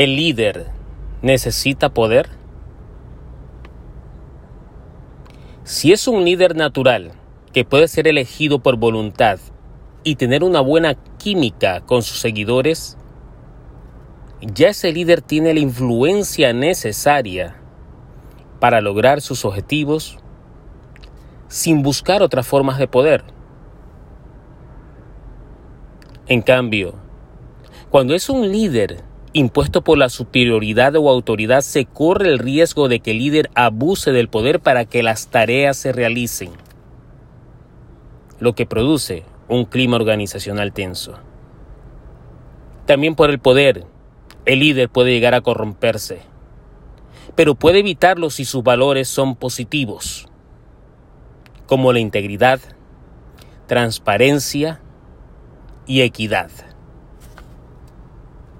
¿El líder necesita poder? Si es un líder natural que puede ser elegido por voluntad y tener una buena química con sus seguidores, ya ese líder tiene la influencia necesaria para lograr sus objetivos sin buscar otras formas de poder. En cambio, cuando es un líder impuesto por la superioridad o autoridad, se corre el riesgo de que el líder abuse del poder para que las tareas se realicen, lo que produce un clima organizacional tenso. También por el poder, el líder puede llegar a corromperse, pero puede evitarlo si sus valores son positivos, como la integridad, transparencia y equidad.